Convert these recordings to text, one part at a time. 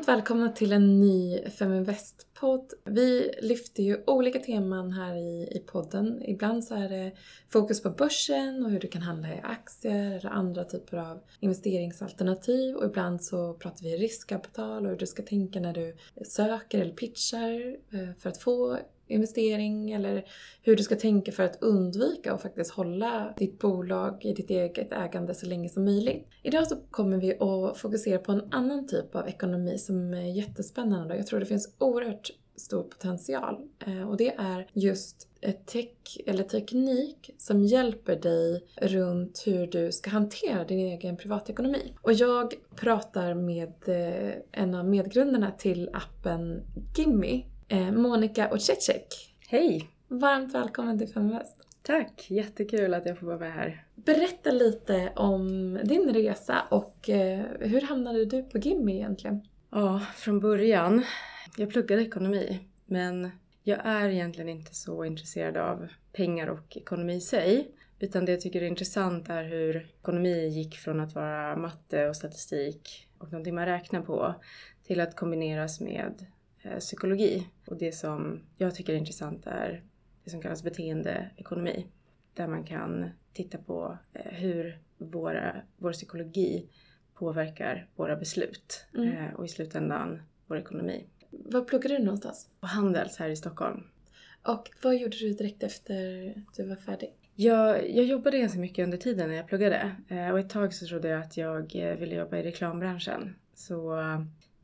Varmt välkomna till en ny Feminvest-podd. Vi lyfter ju olika teman här i, i podden. Ibland så är det fokus på börsen och hur du kan handla i aktier eller andra typer av investeringsalternativ. Och ibland så pratar vi riskkapital och hur du ska tänka när du söker eller pitchar eh, för att få investering eller hur du ska tänka för att undvika och faktiskt hålla ditt bolag i ditt eget ägande så länge som möjligt. Idag så kommer vi att fokusera på en annan typ av ekonomi som är jättespännande och jag tror det finns oerhört stor potential. Eh, och det är just tech, eller teknik som hjälper dig runt hur du ska hantera din egen privatekonomi. Och jag pratar med eh, en av medgrundarna till appen Gimme Monica Ocecek. Hej! Varmt välkommen till Feminvest. Tack! Jättekul att jag får vara med här. Berätta lite om din resa och eh, hur hamnade du på Gimmi egentligen? Ja, från början. Jag pluggade ekonomi, men jag är egentligen inte så intresserad av pengar och ekonomi i sig. Utan det jag tycker är intressant är hur ekonomi gick från att vara matte och statistik och någonting man räknar på till att kombineras med Eh, psykologi. Och det som jag tycker är intressant är det som kallas beteendeekonomi. Där man kan titta på eh, hur våra, vår psykologi påverkar våra beslut mm. Eh, och i slutändan vår ekonomi. Var pluggade du någonstans? På Handels här i Stockholm. Och vad gjorde du direkt efter du var färdig? Jag, jag jobbade ganska mycket under tiden när jag pluggade och ett tag så trodde jag att jag ville jobba i reklambranschen. Så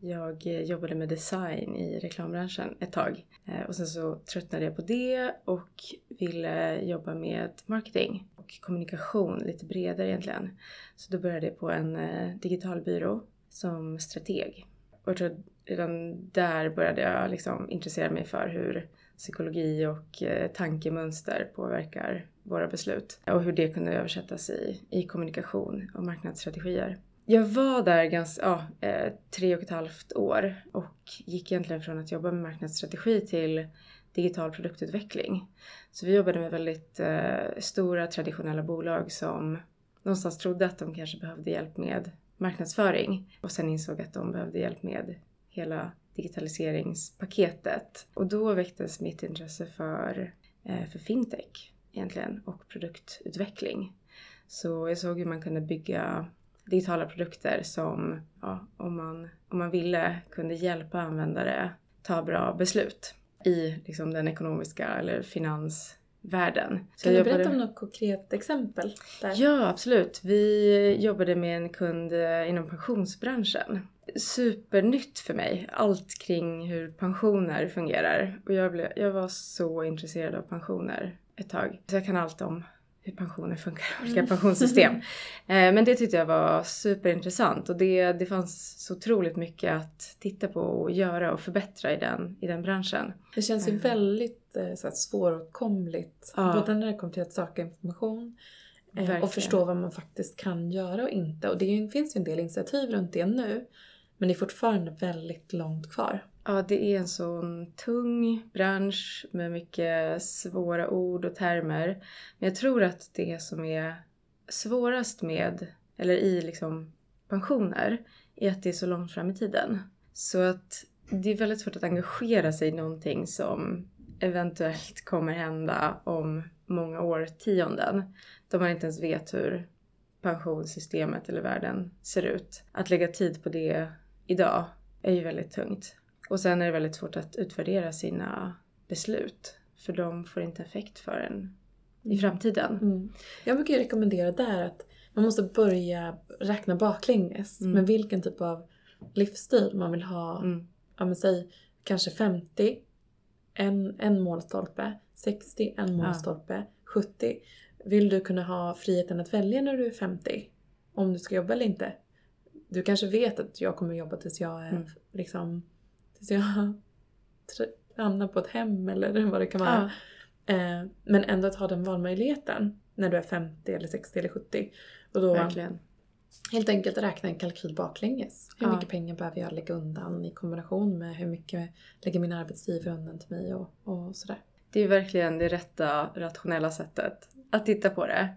jag eh, jobbade med design i reklambranschen ett tag. Eh, och sen så tröttnade jag på det och ville jobba med marketing och kommunikation lite bredare egentligen. Så då började jag på en eh, digital byrå som strateg. Och jag tror redan där började jag liksom intressera mig för hur psykologi och tankemönster påverkar våra beslut och hur det kunde översättas i, i kommunikation och marknadsstrategier. Jag var där ganska, ja, eh, tre och ett halvt år och gick egentligen från att jobba med marknadsstrategi till digital produktutveckling. Så vi jobbade med väldigt eh, stora traditionella bolag som någonstans trodde att de kanske behövde hjälp med marknadsföring och sen insåg att de behövde hjälp med hela digitaliseringspaketet. Och då väcktes mitt intresse för, eh, för fintech egentligen och produktutveckling. Så jag såg hur man kunde bygga digitala produkter som, ja, om, man, om man ville, kunde hjälpa användare ta bra beslut i liksom, den ekonomiska eller finansvärlden. kan du berätta om något konkret exempel? Där? Ja, absolut. Vi jobbade med en kund eh, inom pensionsbranschen. Supernytt för mig, allt kring hur pensioner fungerar. Och jag, blev, jag var så intresserad av pensioner ett tag. Så jag kan allt om hur pensioner funkar, olika mm. pensionssystem. Eh, men det tyckte jag var superintressant och det, det fanns så otroligt mycket att titta på och göra och förbättra i den, i den branschen. Det känns ju mm. väldigt eh, så här, svåråtkomligt, ja. både när det kommer till att söka information eh, Verkligen. och förstå vad man faktiskt kan göra och inte. Och det finns ju en del initiativ runt det nu, men det är fortfarande väldigt långt kvar. Ja, det är en sån tung bransch med mycket svåra ord och termer. Men jag tror att det som är svårast med, eller i liksom pensioner, är att det är så långt fram i tiden. Så att det är väldigt svårt att engagera sig i någonting som eventuellt kommer hända om många årtionden. Då man inte ens vet hur pensionssystemet eller världen ser ut. Att lägga tid på det idag är ju väldigt tungt. Och sen är det väldigt svårt att utvärdera sina beslut. För de får inte effekt förrän i framtiden. Mm. Jag brukar rekommendera där att man måste börja räkna baklänges mm. med vilken typ av livsstil man vill ha. Mm. Ja men säg kanske 50, en, en målstolpe, 60, en målstolpe, ja. 70. Vill du kunna ha friheten att välja när du är 50? Om du ska jobba eller inte? Du kanske vet att jag kommer jobba tills jag är mm. liksom tills jag hamnar på ett hem eller vad det kan vara. Ja. Eh, men ändå att ha den valmöjligheten när du är 50 eller 60 eller 70. Och då Verkligen. helt enkelt räkna en kalkyl baklänges. Hur ja. mycket pengar behöver jag lägga undan i kombination med hur mycket lägger min arbetsgivare undan till mig och, och sådär. Det är verkligen det rätta rationella sättet att titta på det.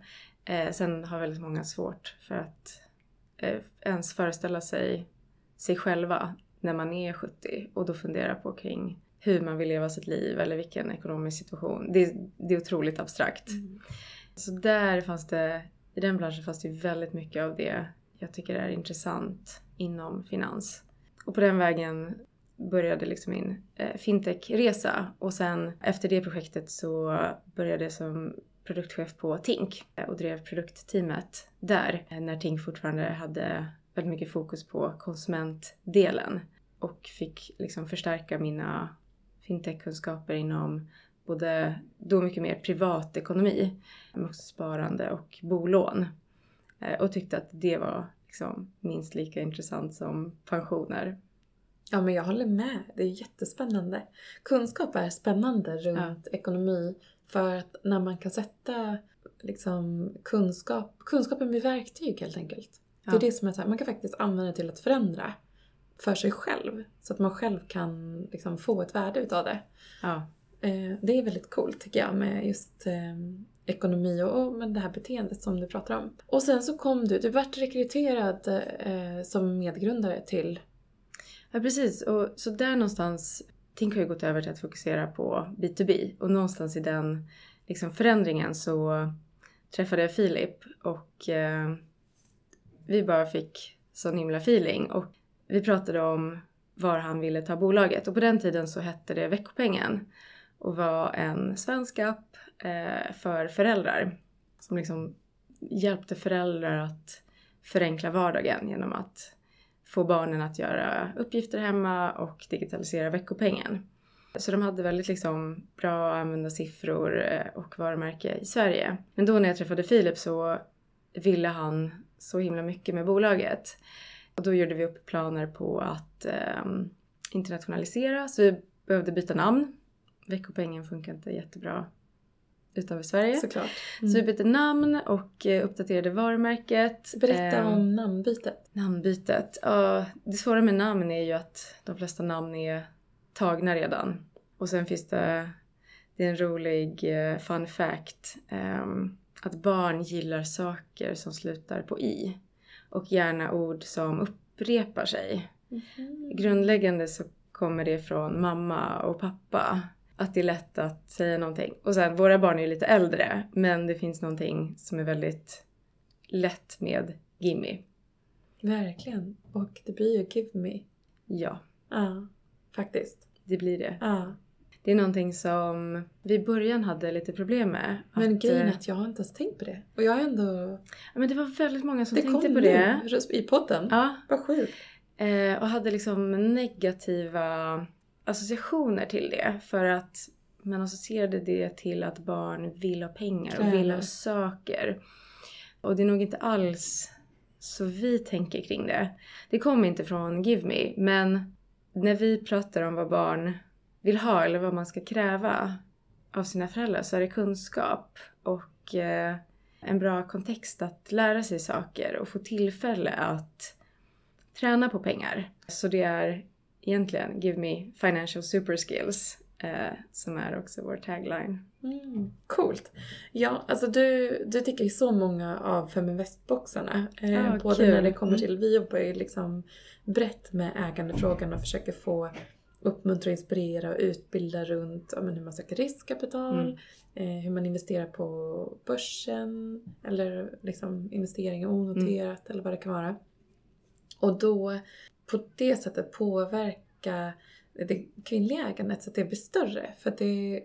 Eh, sen har väldigt många svårt för att eh, ens föreställa sig sig själva när man är 70 och då fundera på kring hur man vill leva sitt liv eller vilken ekonomisk situation. Det, det är otroligt abstrakt. Mm. Så där fanns det, i den branschen fanns det väldigt mycket av det jag tycker är intressant inom finans. Och på den vägen började liksom min eh, fintech-resa och sen efter det projektet så började jag som produktchef på Tink och drev produktteamet där när Tink fortfarande hade väldigt mycket fokus på konsumentdelen och fick liksom förstärka mina fintech-kunskaper inom både då mycket mer privatekonomi, men också sparande och bolån. Eh, och tyckte att det var liksom minst lika intressant som pensioner. Ja men jag håller med. Det är jättespännande. Kunskap är spännande runt ja. ekonomi för att när man kan sätta liksom, kunskap, kunskapen blir verktyg helt enkelt. Ja. Det är det som är så här, man kan faktiskt använda det till att förändra för sig själv. Så att man själv kan liksom, få ett värde utav det. Ja. Eh, det är väldigt coolt tycker jag med just eh, ekonomi och, och med det här beteendet som du pratar om. Och sen så kom du, du vart rekryterad eh, som medgrundare till... Ja precis, och så där någonstans Tink har ju gått över till att fokusera på B2B och någonstans i den liksom, förändringen så träffade jag Filip och eh, vi bara fick sån himla feeling och vi pratade om var han ville ta bolaget och på den tiden så hette det Veckopengen och var en svensk app eh, för föräldrar som liksom hjälpte föräldrar att förenkla vardagen genom att få barnen att göra uppgifter hemma och digitalisera veckopengen. Så de hade väldigt liksom bra användarsiffror eh, och varumärke i Sverige. Men då när jag träffade Filip så ville han så himla mycket med bolaget. Och då gjorde vi upp planer på att eh, internationalisera så vi behövde byta namn. Veckopengen funkar inte jättebra utanför Sverige. Såklart. Mm. Så vi bytte namn och eh, uppdaterade varumärket. Berätta eh, om namnbytet. Namnbytet. Ja, det svåra med namn är ju att de flesta namn är tagna redan. Och sen finns det, det är en rolig eh, fun fact. Eh, att barn gillar saker som slutar på i. Och gärna ord som upprepar sig. Mm. Grundläggande så kommer det från mamma och pappa att det är lätt att säga någonting. Och sen, våra barn är ju lite äldre, men det finns någonting som är väldigt lätt med Gimme. Verkligen. Och det blir ju Give Me. Ja. Ja, faktiskt. Det blir det. Ja. Det är någonting som vi i början hade lite problem med. Men grejen är eh, att jag har inte ens tänkt på det. Och jag har ändå... Ja, men det var väldigt många som det tänkte på det. Det kom nu i podden. Ja. Vad sjukt. Eh, och hade liksom negativa associationer till det för att man associerade det till att barn vill ha pengar och vill ha saker. Och det är nog inte alls så vi tänker kring det. Det kommer inte från Give Me, men när vi pratar om vad barn vill ha eller vad man ska kräva av sina föräldrar så är det kunskap och eh, en bra kontext att lära sig saker och få tillfälle att träna på pengar. Så det är egentligen Give me financial super skills eh, som är också vår tagline. Mm, coolt! Ja, alltså du, du tycker ju så många av Feminvest-boxarna. Eh, ah, både kul. när det kommer mm. till, vi jobbar ju liksom brett med ägandefrågan och försöker få uppmuntra, inspirera och utbilda runt ja, men hur man söker riskkapital, mm. eh, hur man investerar på börsen eller liksom investeringar onoterat mm. eller vad det kan vara. Och då på det sättet påverka det kvinnliga ägandet så att det blir större. För det,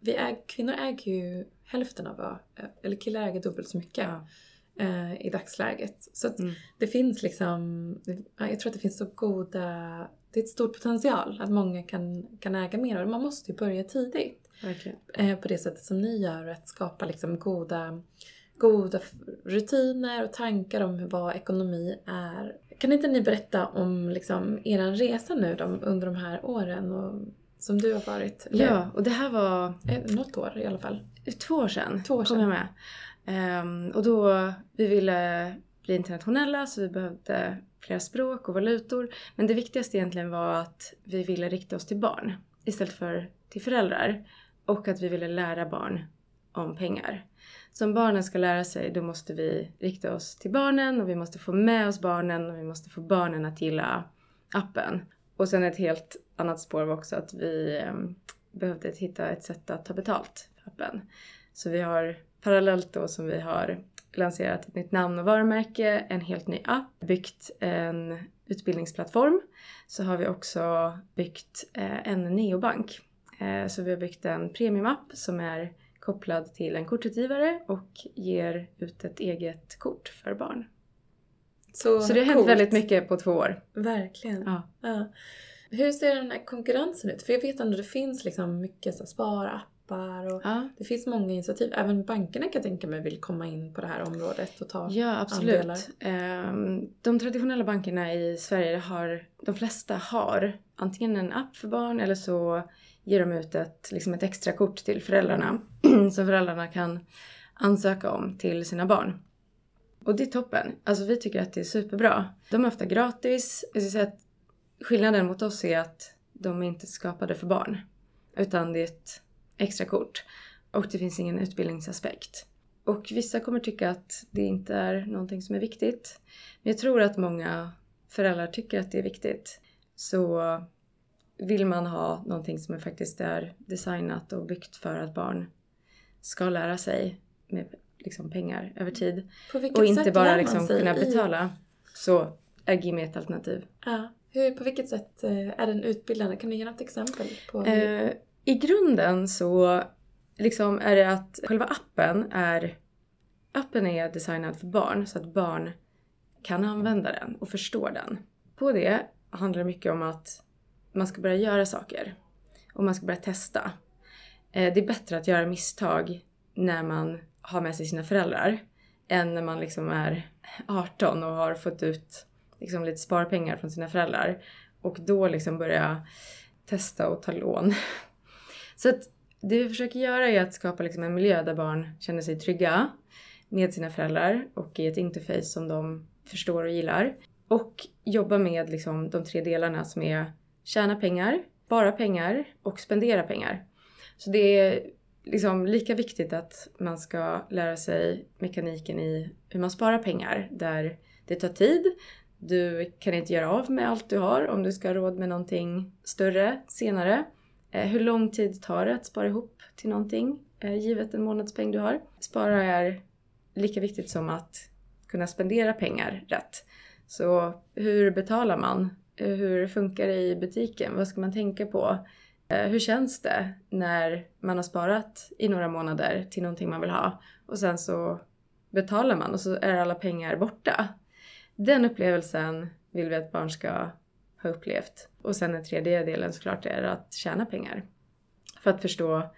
vi äg, kvinnor äger ju hälften av vad, eller killar äger dubbelt så mycket ja. eh, i dagsläget. Så mm. det finns liksom, jag tror att det finns så goda, det är ett stort potential att många kan, kan äga mer och man måste ju börja tidigt. Eh, på det sättet som ni gör, att skapa liksom goda goda rutiner och tankar om vad ekonomi är. Kan inte ni berätta om liksom er resa nu då, under de här åren och, som du har varit? Ja, och det här var... Eh, något år i alla fall. Två år sedan, Två år sedan. kom jag med. Um, och då, vi ville bli internationella så vi behövde flera språk och valutor. Men det viktigaste egentligen var att vi ville rikta oss till barn istället för till föräldrar. Och att vi ville lära barn om pengar. Så om barnen ska lära sig då måste vi rikta oss till barnen och vi måste få med oss barnen och vi måste få barnen att gilla appen. Och sen ett helt annat spår var också att vi eh, behövde hitta ett sätt att ta betalt för appen. Så vi har parallellt då som vi har lanserat ett nytt namn och varumärke, en helt ny app, byggt en utbildningsplattform. Så har vi också byggt eh, en neobank. Eh, så vi har byggt en premiumapp som är kopplad till en kortutgivare och ger ut ett eget kort för barn. Så, så det har hänt väldigt mycket på två år. Verkligen. Ja. Ja. Hur ser den här konkurrensen ut? För jag vet ändå att det finns liksom mycket så här sparappar och Ja. det finns många initiativ. Även bankerna kan jag tänka mig vill komma in på det här området och ta Ja, absolut. andelar. Ehm, De traditionella bankerna i Sverige har, de flesta har antingen en app för barn eller så ger de ut ett, liksom ett extra kort till föräldrarna som föräldrarna kan ansöka om till sina barn. Och det är toppen. Alltså vi tycker att det är superbra. De är ofta gratis. Jag ska säga att skillnaden mot oss är att de är inte skapade för barn. Utan det är ett extra kort. Och det finns ingen utbildningsaspekt. Och vissa kommer tycka att det inte är någonting som är viktigt. Men jag tror att många föräldrar tycker att det är viktigt. Så vill man ha någonting som faktiskt är designat och byggt för att barn ska lära sig med liksom pengar över tid och inte bara liksom kunna i- betala så är Gimme ett alternativ. Ja. Hur, på vilket sätt eh, är den utbildande? Kan du ge något exempel? på hur- Eh, i grunden så liksom är det att själva appen är appen är designad för barn så att barn kan använda den och förstå den. På det handlar det mycket om att man ska börja göra saker och man ska börja testa. Eh, det är bättre att göra misstag när man har med sig sina föräldrar än när man liksom är 18 och har fått ut liksom lite sparpengar från sina föräldrar och då liksom börja testa och ta lån. Så att det vi försöker göra är att skapa liksom en miljö där barn känner sig trygga med sina föräldrar och i ett interface som de förstår och gillar. Och jobba med liksom de tre delarna som är tjäna pengar, spara pengar och spendera pengar. Så det är liksom lika viktigt att man ska lära sig mekaniken i hur man sparar pengar där det tar tid. Du kan inte göra av med allt du har om du ska ha råd med någonting större senare. Eh, hur lång tid tar det att spara ihop till någonting eh, givet en månadspeng du har? Spara är lika viktigt som att kunna spendera pengar rätt. Så hur betalar man? Eh, hur funkar det i butiken? Vad ska man tänka på? Hur känns det när man har sparat i några månader till någonting man vill ha och sen så betalar man och så är alla pengar borta? Den upplevelsen vill vi att barn ska ha upplevt. Och sen den tredje delen såklart är att tjäna pengar. För att förstå,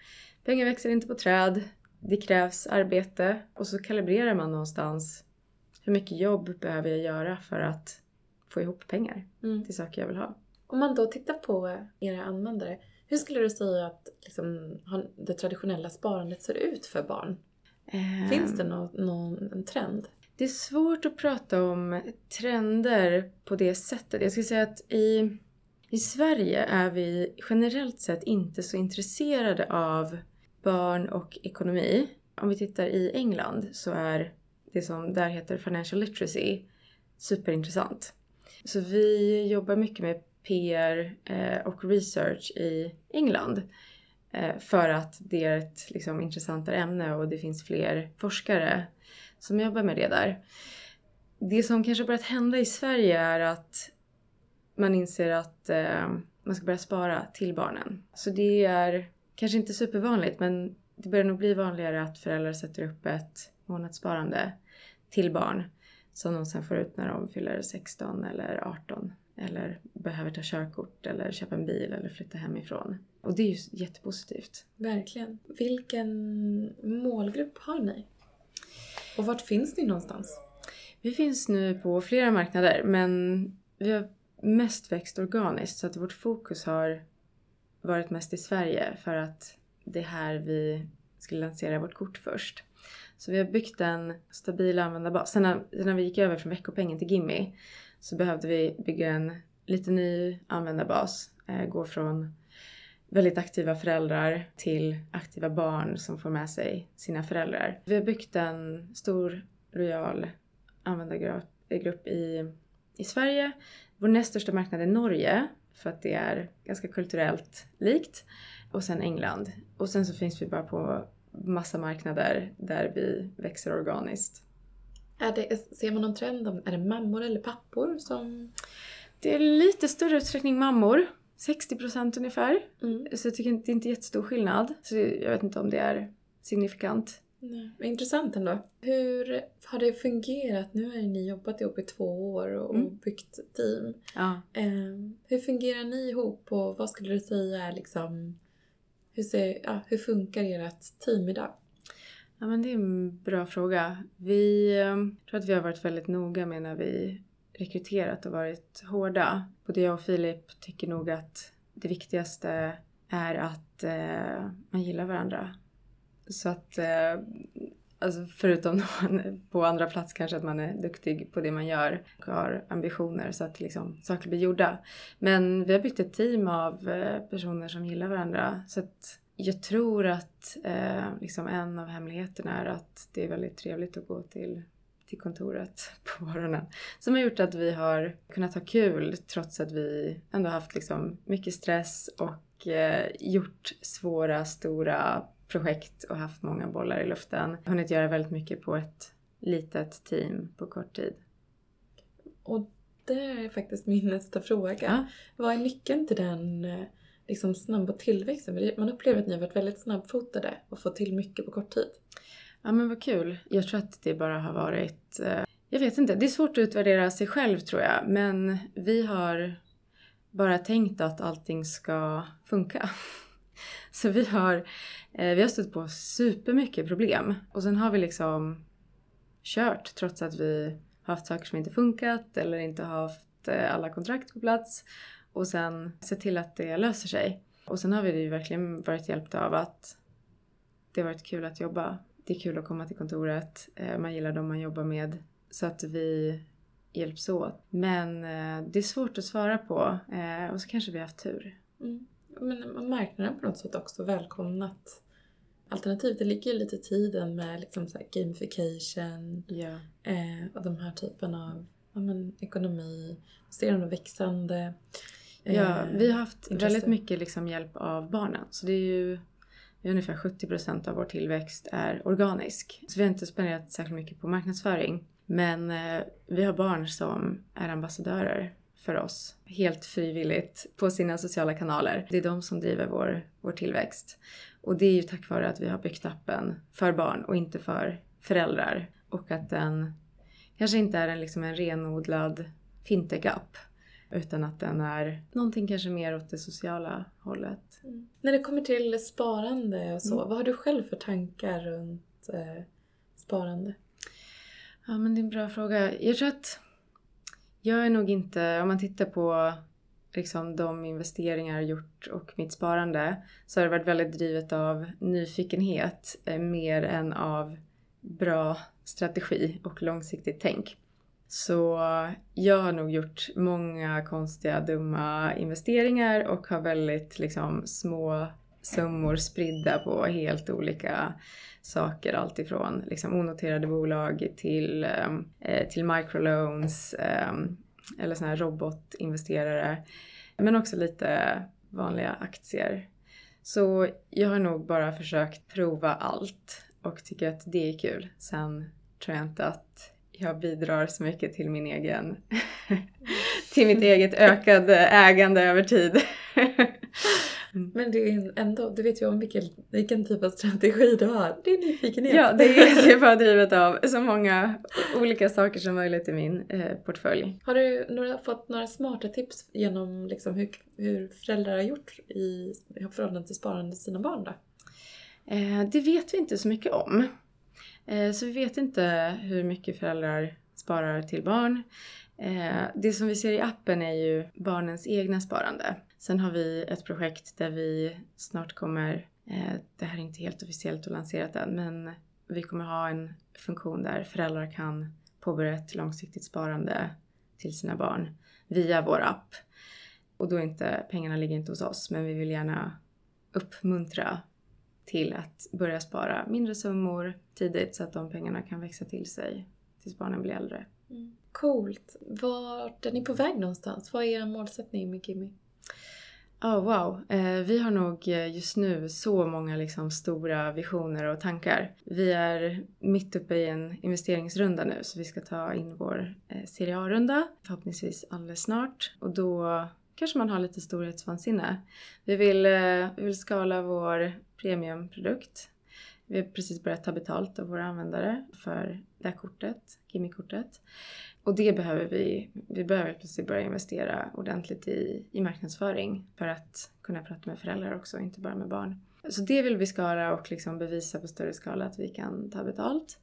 pengar växer inte på träd, det krävs arbete och så kalibrerar man någonstans hur mycket jobb behöver jag göra för att få ihop pengar Mm. till saker jag vill ha. Om man då tittar på era användare, hur skulle du säga att liksom, har- det traditionella sparandet ser ut för barn? Finns det nå- någon en trend? Det är svårt att prata om trender på det sättet. Jag skulle säga att i, i Sverige är vi generellt sett inte så intresserade av barn och ekonomi. Om vi tittar i England så är det som där heter financial literacy superintressant. Så vi jobbar mycket med PR eh, och research i England. Eh, för att det är ett liksom, intressantare ämne och det finns fler forskare som jobbar med det där. Det som kanske börjat hända i Sverige är att man inser att eh, man ska börja spara till barnen. Så det är kanske inte supervanligt men det börjar nog bli vanligare att föräldrar sätter upp ett månadssparande till barn som de sen får ut när de fyller 16 eller 18 eller behöver ta körkort eller köpa en bil eller flytta hemifrån. Och det är ju jättepositivt. Verkligen. Vilken målgrupp har ni? Och vart finns ni någonstans? Vi finns nu på flera marknader men vi har mest växt organiskt så att vårt fokus har varit mest i Sverige för att det är här vi skulle lansera vårt kort först. Så vi har byggt en stabil användarbas. Sen när, när vi gick över från veckopengen till Gimme så behövde vi bygga en lite ny användarbas. Eh, gå från väldigt aktiva föräldrar till aktiva barn som får med sig sina föräldrar. Vi har byggt en stor, lojal användargrupp i, i Sverige. Vår näst största marknad är Norge för att det är ganska kulturellt likt. Och sen England. Och sen så finns vi bara på massa marknader där vi växer organiskt. Är det, ser man någon trend? Om, är det mammor eller pappor som... Det är lite större utsträckning mammor. 60 procent ungefär. Mm. Så jag tycker inte, det är inte jättestor skillnad. Så jag vet inte om det är signifikant. Nej. Men Intressant ändå. Hur har det fungerat? Nu har ju ni jobbat ihop i två år och Mm. byggt team. Ja. Eh, hur fungerar ni ihop och vad skulle du säga är liksom... Hur, ser, ja, hur funkar ert team idag? Ja men det är en bra fråga. Vi eh, tror att vi har varit väldigt noga med när vi rekryterat och varit hårda. Både jag och Filip tycker nog att det viktigaste är att eh, man gillar varandra. Så att, eh, alltså förutom på andra plats kanske att man är duktig på det man gör och har ambitioner så att liksom saker blir gjorda. Men vi har byggt ett team av eh, personer som gillar varandra. Så att jag tror att eh, liksom en av hemligheterna är att det är väldigt trevligt att gå till, till kontoret på morgonen. Som har gjort att vi har kunnat ha kul trots att vi ändå haft liksom mycket stress och eh, gjort svåra, stora projekt och haft många bollar i luften. Hunnit göra väldigt mycket på ett litet team på kort tid. Och det är faktiskt min nästa fråga. Ja. Vad är nyckeln till den eh, liksom, snabba tillväxten? Man upplever att ni har varit väldigt snabbfotade och fått till mycket på kort tid. Ja men vad kul. Jag tror att det bara har varit... Eh, jag vet inte, det är svårt att utvärdera sig själv tror jag. Men vi har bara tänkt att allting ska funka. Så vi har, eh, vi har stött på supermycket problem. Och sen har vi liksom kört trots att vi har haft saker som inte funkat eller inte haft eh, alla kontrakt på plats. Och sen sett till att det löser sig. Och sen har vi ju verkligen varit hjälpta av att det har varit kul att jobba. Det är kul att komma till kontoret. eh, Man gillar dem man jobbar med. Så att vi hjälps åt. Men eh, det är svårt att svara på. eh, Och så kanske vi har haft tur. Mm. Men marknaden på något sätt också välkomnat alternativet. Det ligger ju lite i tiden med liksom så gamification eh, och de här typen av ja, men, ekonomi. Ser de växande. eh, Ja, vi har haft intresse. väldigt mycket liksom hjälp av barnen. Så det är ju ungefär 70 procent av vår tillväxt är organisk. Så vi har inte spenderat särskilt mycket på marknadsföring. Men eh, vi har barn som är ambassadörer för oss. Helt frivilligt på sina sociala kanaler. Det är de som driver vår, vår tillväxt. Och det är ju tack vare att vi har byggt appen för barn och inte för föräldrar. Och att den kanske inte är en, liksom en renodlad fintech-app. Utan att den är någonting kanske mer åt det sociala hållet. Mm. När det kommer till sparande och så, Mm. vad har du själv för tankar runt eh, sparande? Ja men det är en bra fråga. Jag tror att jag är nog inte, om man tittar på liksom de investeringar jag gjort och mitt sparande så har det varit väldigt drivet av nyfikenhet eh, mer än av bra strategi och långsiktigt tänk. Så jag har nog gjort många konstiga, dumma investeringar och har väldigt liksom små summor spridda på helt olika saker. Alltifrån liksom onoterade bolag till, ehm, eh, till microloans eh, eller såna här robotinvesterare. Men också lite vanliga aktier. Så jag har nog bara försökt prova allt och tycker att det är kul. Sen tror jag inte att jag bidrar så mycket till min egen till mitt eget ökade ägande över tid. Men det är ändå, du vet ju om vilken, vilken typ av strategi du har. Det är nyfikenhet. Ja, det är, det är bara drivet av så många olika saker som möjligt i min eh, portfölj. Har du några, fått några smarta tips genom liksom hur, hur föräldrar har gjort i, i förhållande till sparande till sina barn då? Eh, det vet vi inte så mycket om. Eh, så vi vet inte hur mycket föräldrar sparar till barn. Eh, det som vi ser i appen är ju barnens egna sparande. Sen har vi ett projekt där vi snart kommer, eh, det här är inte helt officiellt och lanserat än, men vi kommer ha en funktion där föräldrar kan påbörja ett långsiktigt sparande till sina barn via vår app. Och då inte, pengarna ligger inte hos oss, men vi vill gärna uppmuntra till att börja spara mindre summor tidigt så att de pengarna kan växa till sig tills barnen blir äldre. Coolt. Vart är ni på väg någonstans? Vad är er målsättning med Gimme? Oh, wow. Eh, vi har nog eh, just nu så många liksom, stora visioner och tankar. Vi är mitt uppe i en investeringsrunda nu så vi ska ta in vår eh, Serie A-runda förhoppningsvis alldeles snart. Och då kanske man har lite storhetsvansinne. Vi vill, eh, vi vill skala vår premiumprodukt. Vi har precis börjat ta betalt av våra användare för det här kortet, Gimme-kortet. Och det behöver vi, vi behöver plötsligt börja investera ordentligt i, i marknadsföring för att kunna prata med föräldrar också, inte bara med barn. Så det vill vi skala och liksom bevisa på större skala att vi kan ta betalt.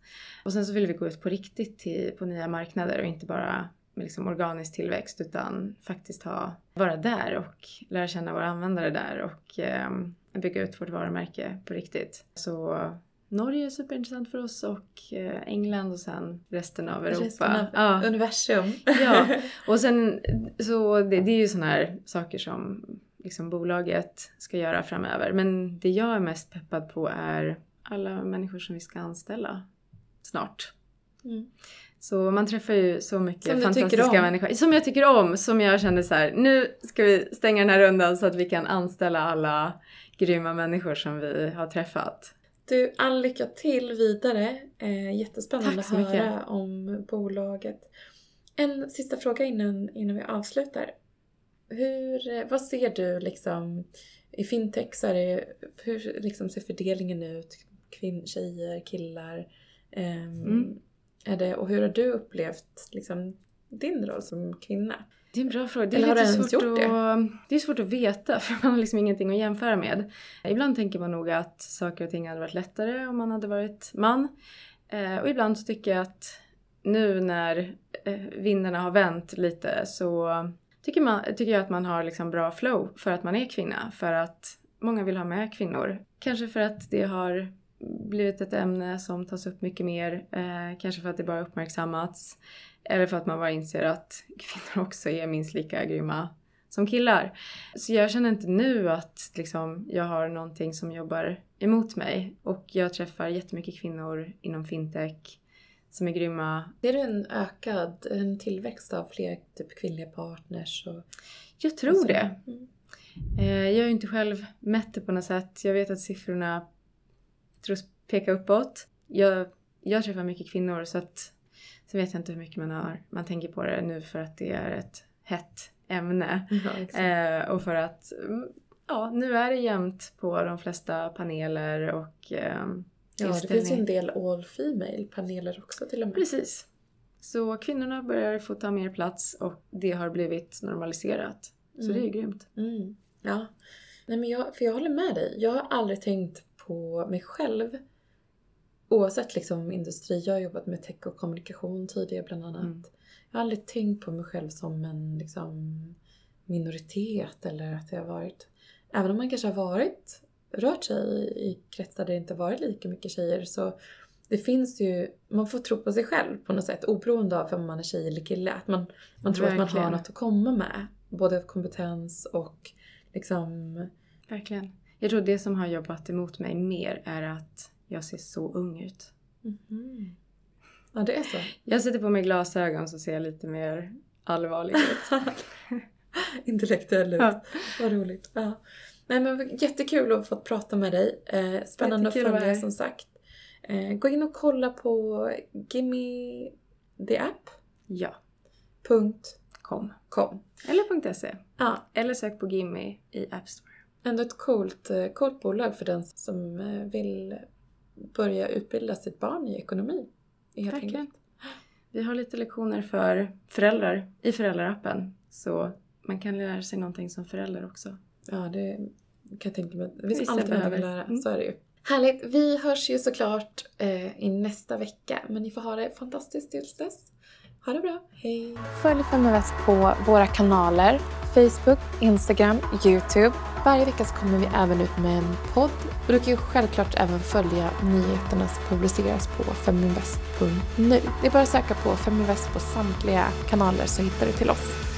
Och sen så vill vi gå ut på riktigt till, på nya marknader och inte bara med liksom organisk tillväxt utan faktiskt ha, vara där och lära känna våra användare där och eh, bygga ut vårt varumärke på riktigt. Så Norge är superintressant för oss och eh, England och sen resten av Europa. Resten av ja. universum. ja, och sen så det, det är ju sådana här saker som liksom bolaget ska göra framöver. Men det jag är mest peppad på är alla människor som vi ska anställa snart. Mm. Så man träffar ju så mycket fantastiska människor. Som jag tycker om. Som jag känner så här, nu ska vi stänga den här rundan så att vi kan anställa alla grymma människor som vi har träffat. Du, all lycka till vidare. Eh, jättespännande att höra mycket. om bolaget. En sista fråga innan, innan vi avslutar. Hur, vad ser du liksom i fintech så är det, hur liksom ser fördelningen ut? Kvinn, tjejer, killar? Eh, mm. Är det, och hur har du upplevt liksom, din roll som kvinna? Det är en bra fråga. Det är, Eller lite svårt att, det? är svårt att veta för man har liksom ingenting att jämföra med. Ibland tänker man nog att saker och ting hade varit lättare om man hade varit man. Eh, och ibland så tycker jag att nu när eh, vindarna har vänt lite så tycker, man, tycker jag att man har liksom bra flow för att man är kvinna. För att många vill ha med kvinnor. Kanske för att det har blivit ett ämne som tas upp mycket mer. Eh, kanske för att det bara uppmärksammats. Eller för att man bara inser att kvinnor också är minst lika grymma som killar. Så jag känner inte nu att liksom, jag har någonting som jobbar emot mig. Och jag träffar jättemycket kvinnor inom fintech som är grymma. Ser du en ökad en tillväxt av fler typ kvinnliga partners? Och, jag tror och det. Mm. Eh, jag har ju inte själv mätt det på något sätt. Jag vet att siffrorna tros peka uppåt. Jag, jag träffar mycket kvinnor så att så vet jag inte hur mycket man, har, man tänker på det nu för att det är ett hett ämne. Ja, eh, och för att mm, ja, nu är det jämnt på de flesta paneler och eh, Ja, det finns ju en del all female paneler också till och med. Precis. Så kvinnorna börjar få ta mer plats och det har blivit normaliserat. Så mm. det är ju grymt. Mm. Ja. Nej men jag, för jag håller med dig. Jag har aldrig tänkt på mig själv oavsett liksom industri, jag har jobbat med tech och kommunikation tidigare bland annat. Mm. Jag har aldrig tänkt på mig själv som en liksom, minoritet eller att jag har varit, även om man kanske har varit, rört sig i kretsar där det inte varit lika mycket tjejer så det finns ju, man får tro på sig själv på något sätt oberoende av om man är tjej eller kille. Att man, man tror Verkligen. att man har något att komma med. Både kompetens och liksom... Verkligen. Jag tror det som har jobbat emot mig mer är att jag ser så ung ut. Mm. Ja, det är så? Jag sätter på mig glasögon så ser jag lite mer allvarlig ut. Intellektuell ut. Ja. Vad roligt. Ja. Nej, men jättekul att ha fått prata med dig. Eh, spännande att följa som sagt. Eh, gå in och kolla på Gimme the App. Ja. Punkt. Com. Com. Eller .se. Ja. Eller sök på Gimme i App Store. Ändå ett coolt, eh, coolt bolag för den som vill börja utbilda sitt barn i ekonomi. Verkligen. Vi har lite lektioner för föräldrar i föräldraappen. Så man kan lära sig någonting som förälder också. Ja, det kan jag tänka mig. Det finns alltid något att lära. Mm. Så är det ju. Härligt! Vi hörs ju såklart eh, i nästa vecka. Men ni får ha det fantastiskt tills dess. Ha det bra, hej! Följ Feminvest på våra kanaler Facebook, Instagram, Youtube. Varje vecka så kommer vi även ut med en podd. Och du kan ju självklart även följa nyheterna som publiceras på feminvest.nu. Det är bara att söka på Feminvest på samtliga kanaler så hittar du till oss.